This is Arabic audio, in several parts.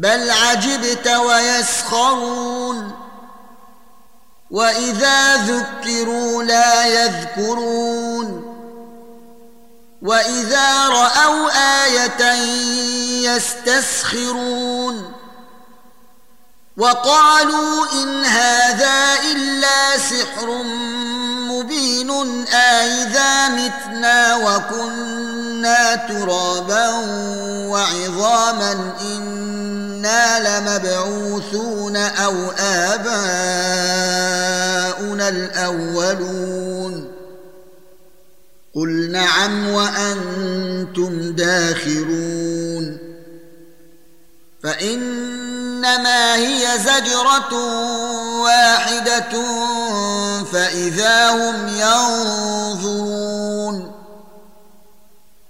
بل عجبت ويسخرون. وإذا ذكروا لا يذكرون. وإذا رأوا آية يستسخرون. وقالوا إن هذا إلا سحر مبين. أإذا متنا وكنا ترابا وعظاما إنا لمبعوثون أو آباؤنا الأولون قل نعم وأنتم داخرون فإنما هي زجرة واحدة فإذا هم ينظرون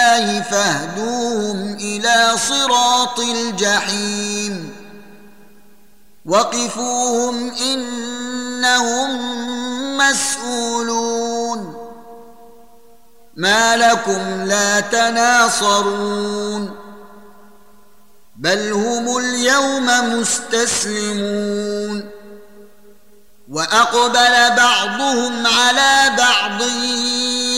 الله فاهدوهم إلى صراط الجحيم. وقفوهم إنهم مسؤولون. ما لكم لا تناصرون. بل هم اليوم مستسلمون. وأقبل بعضهم على بعض.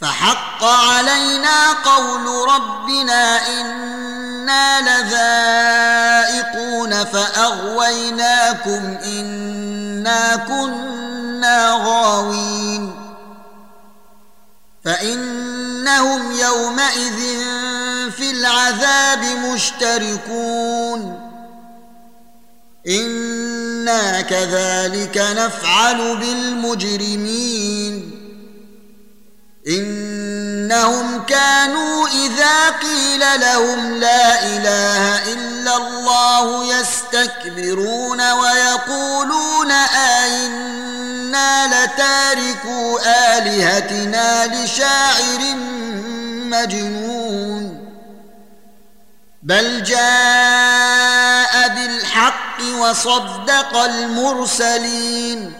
فحق علينا قول ربنا إنا لذائقون فأغويناكم إنا كنا غاوين فإنهم يومئذ في العذاب مشتركون إنا كذلك نفعل بالمجرمين إنهم كانوا إذا قيل لهم لا إله إلا الله يستكبرون ويقولون آئنا لتاركو آلهتنا لشاعر مجنون. بل جاء بالحق وصدق المرسلين.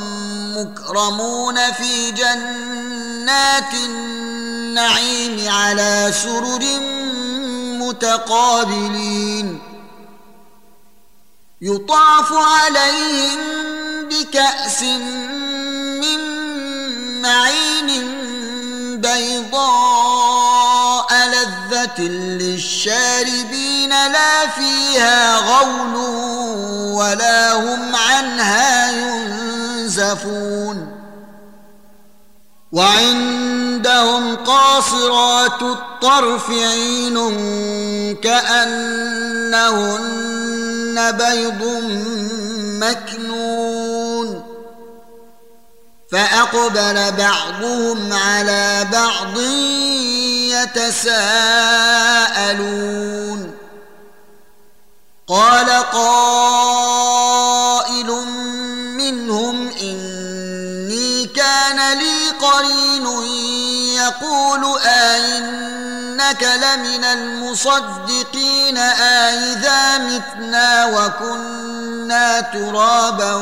مكرمون في جنات النعيم على سرر متقابلين. يطاف عليهم بكأس من معين بيضاء لذة للشاربين لا فيها غول ولا هم عنها ينزفون وعندهم قاصرات الطرف عين كأنهن بيض مكنون فأقبل بعضهم على بعض يتساءلون قال قائل قرين يقول آئنك لمن المصدقين آئذا متنا وكنا ترابا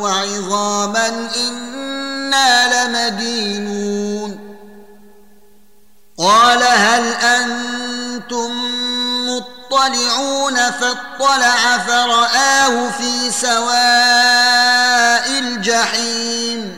وعظاما إنا لمدينون. قال هل أنتم مطلعون فاطلع فرآه في سواء الجحيم.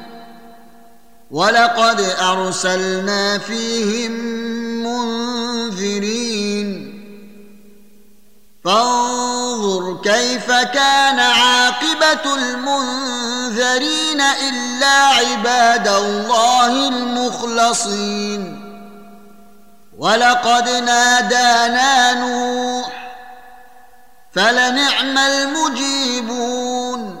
ولقد أرسلنا فيهم منذرين. فانظر كيف كان عاقبة المنذرين إلا عباد الله المخلصين. ولقد نادانا نوح فلنعم المجيبون.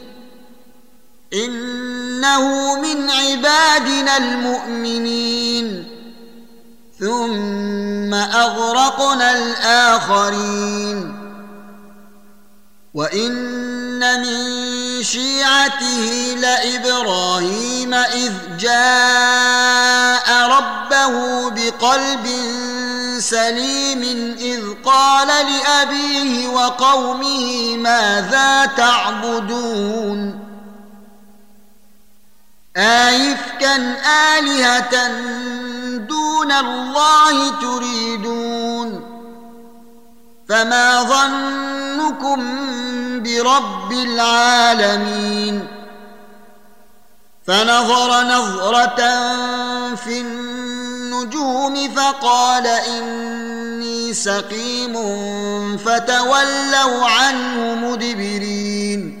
إنه من عبادنا المؤمنين. ثم أغرقنا الآخرين. وإن من شيعته لإبراهيم إذ جاء ربه بقلب سليم إذ قال لأبيه وقومه ماذا تعبدون؟ ايفكا الهه دون الله تريدون فما ظنكم برب العالمين فنظر نظره في النجوم فقال اني سقيم فتولوا عنه مدبرين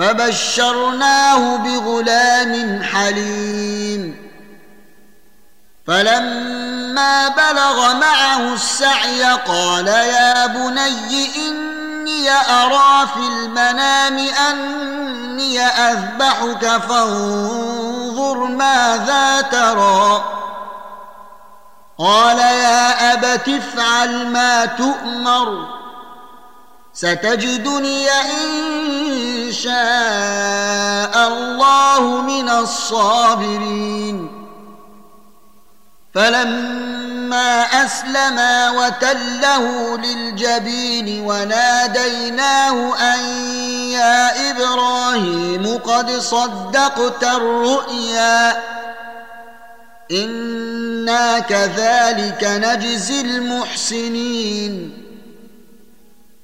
فبشرناه بغلام حليم. فلما بلغ معه السعي قال يا بني إني أرى في المنام أني أذبحك فانظر ماذا ترى. قال يا أبت افعل ما تؤمر. ستجدني إن شاء الله من الصابرين. فلما أسلما وتله للجبين وناديناه أن يا إبراهيم قد صدقت الرؤيا. إنا كذلك نجزي المحسنين.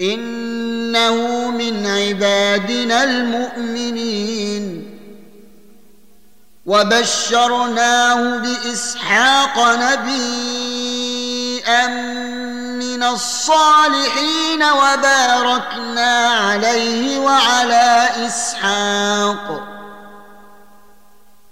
إنه من عبادنا المؤمنين. وبشرناه بإسحاق نبيا من الصالحين وباركنا عليه وعلى إسحاق.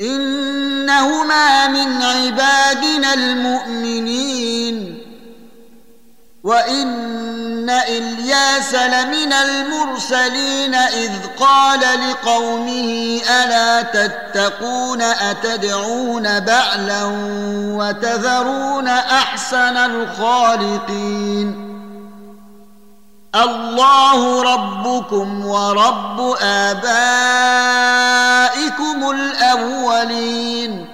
إنهما من عبادنا المؤمنين. وإن إلياس لمن المرسلين إذ قال لقومه ألا تتقون أتدعون بعلا وتذرون أحسن الخالقين؟ الله ربكم ورب آبائكم. الأولين.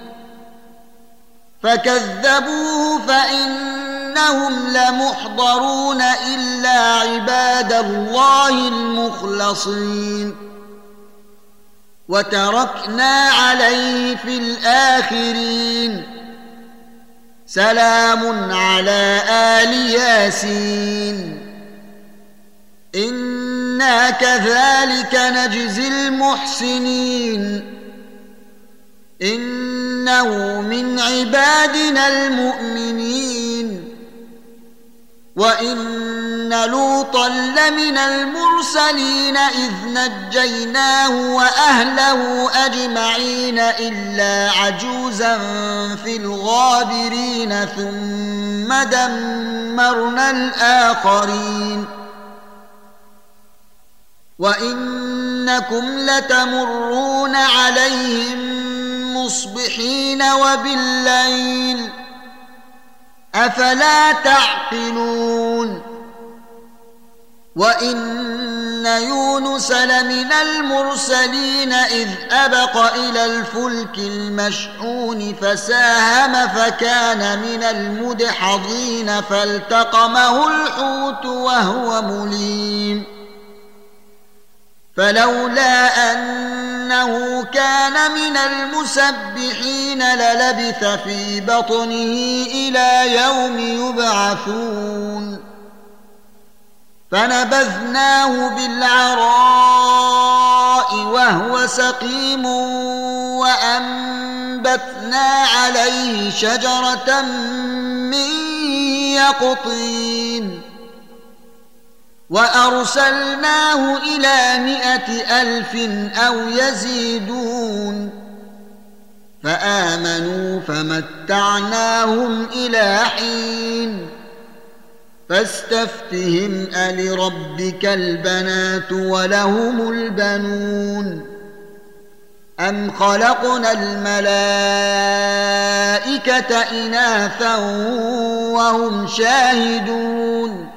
فكذبوه فإنهم لمحضرون إلا عباد الله المخلصين. وتركنا عليه في الآخرين. سلام على آل ياسين. أنا كذلك نجزي المحسنين انه من عبادنا المؤمنين وان لوطا لمن المرسلين اذ نجيناه واهله اجمعين الا عجوزا في الغابرين ثم دمرنا الاخرين وانكم لتمرون عليهم مصبحين وبالليل افلا تعقلون وان يونس لمن المرسلين اذ ابق إلى الفلك المشحون فساهم فكان من المدحضين فالتقمه الحوت وهو مليم فلولا أنه كان من المسبحين للبث في بطنه إلى يوم يبعثون. فنبذناه بالعراء وهو سقيم وأنبتنا عليه شجرة من يقطين. وأرسلناه إلى مائه ألف أو يزيدون فآمنوا فمتعناهم إلى حين فاستفتهم ألربك البنات ولهم البنون أم خلقنا الملائكة إناثا وهم شاهدون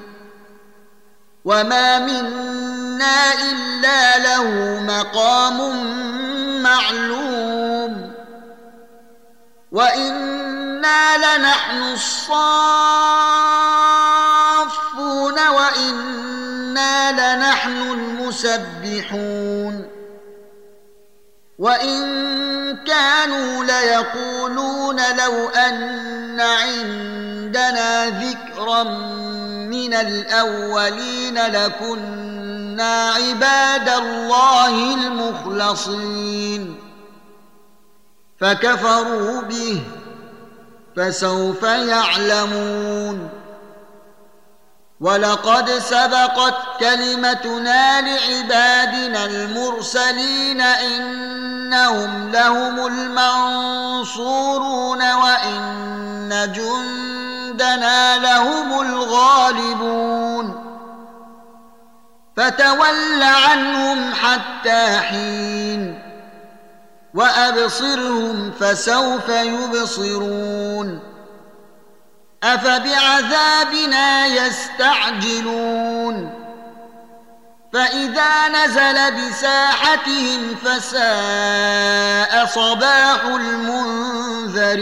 وما منا الا له مقام معلوم وأنا لنحن الصافون وأنا لنحن المسبحون وان كانوا ليقولون لو ان عندنا ذكرا من الأولين لكنا عباد الله المخلصين. فكفروا به فسوف يعلمون. ولقد سبقت كلمتنا لعبادنا المرسلين إنهم لهم المنصورون وإن جندنا لهم الغالبون. فتول عنهم حتى حين وأبصرهم فسوف يبصرون. أفبعذابنا يستعجلون. فإذا نزل بساحتهم فساء صباح المنذرين.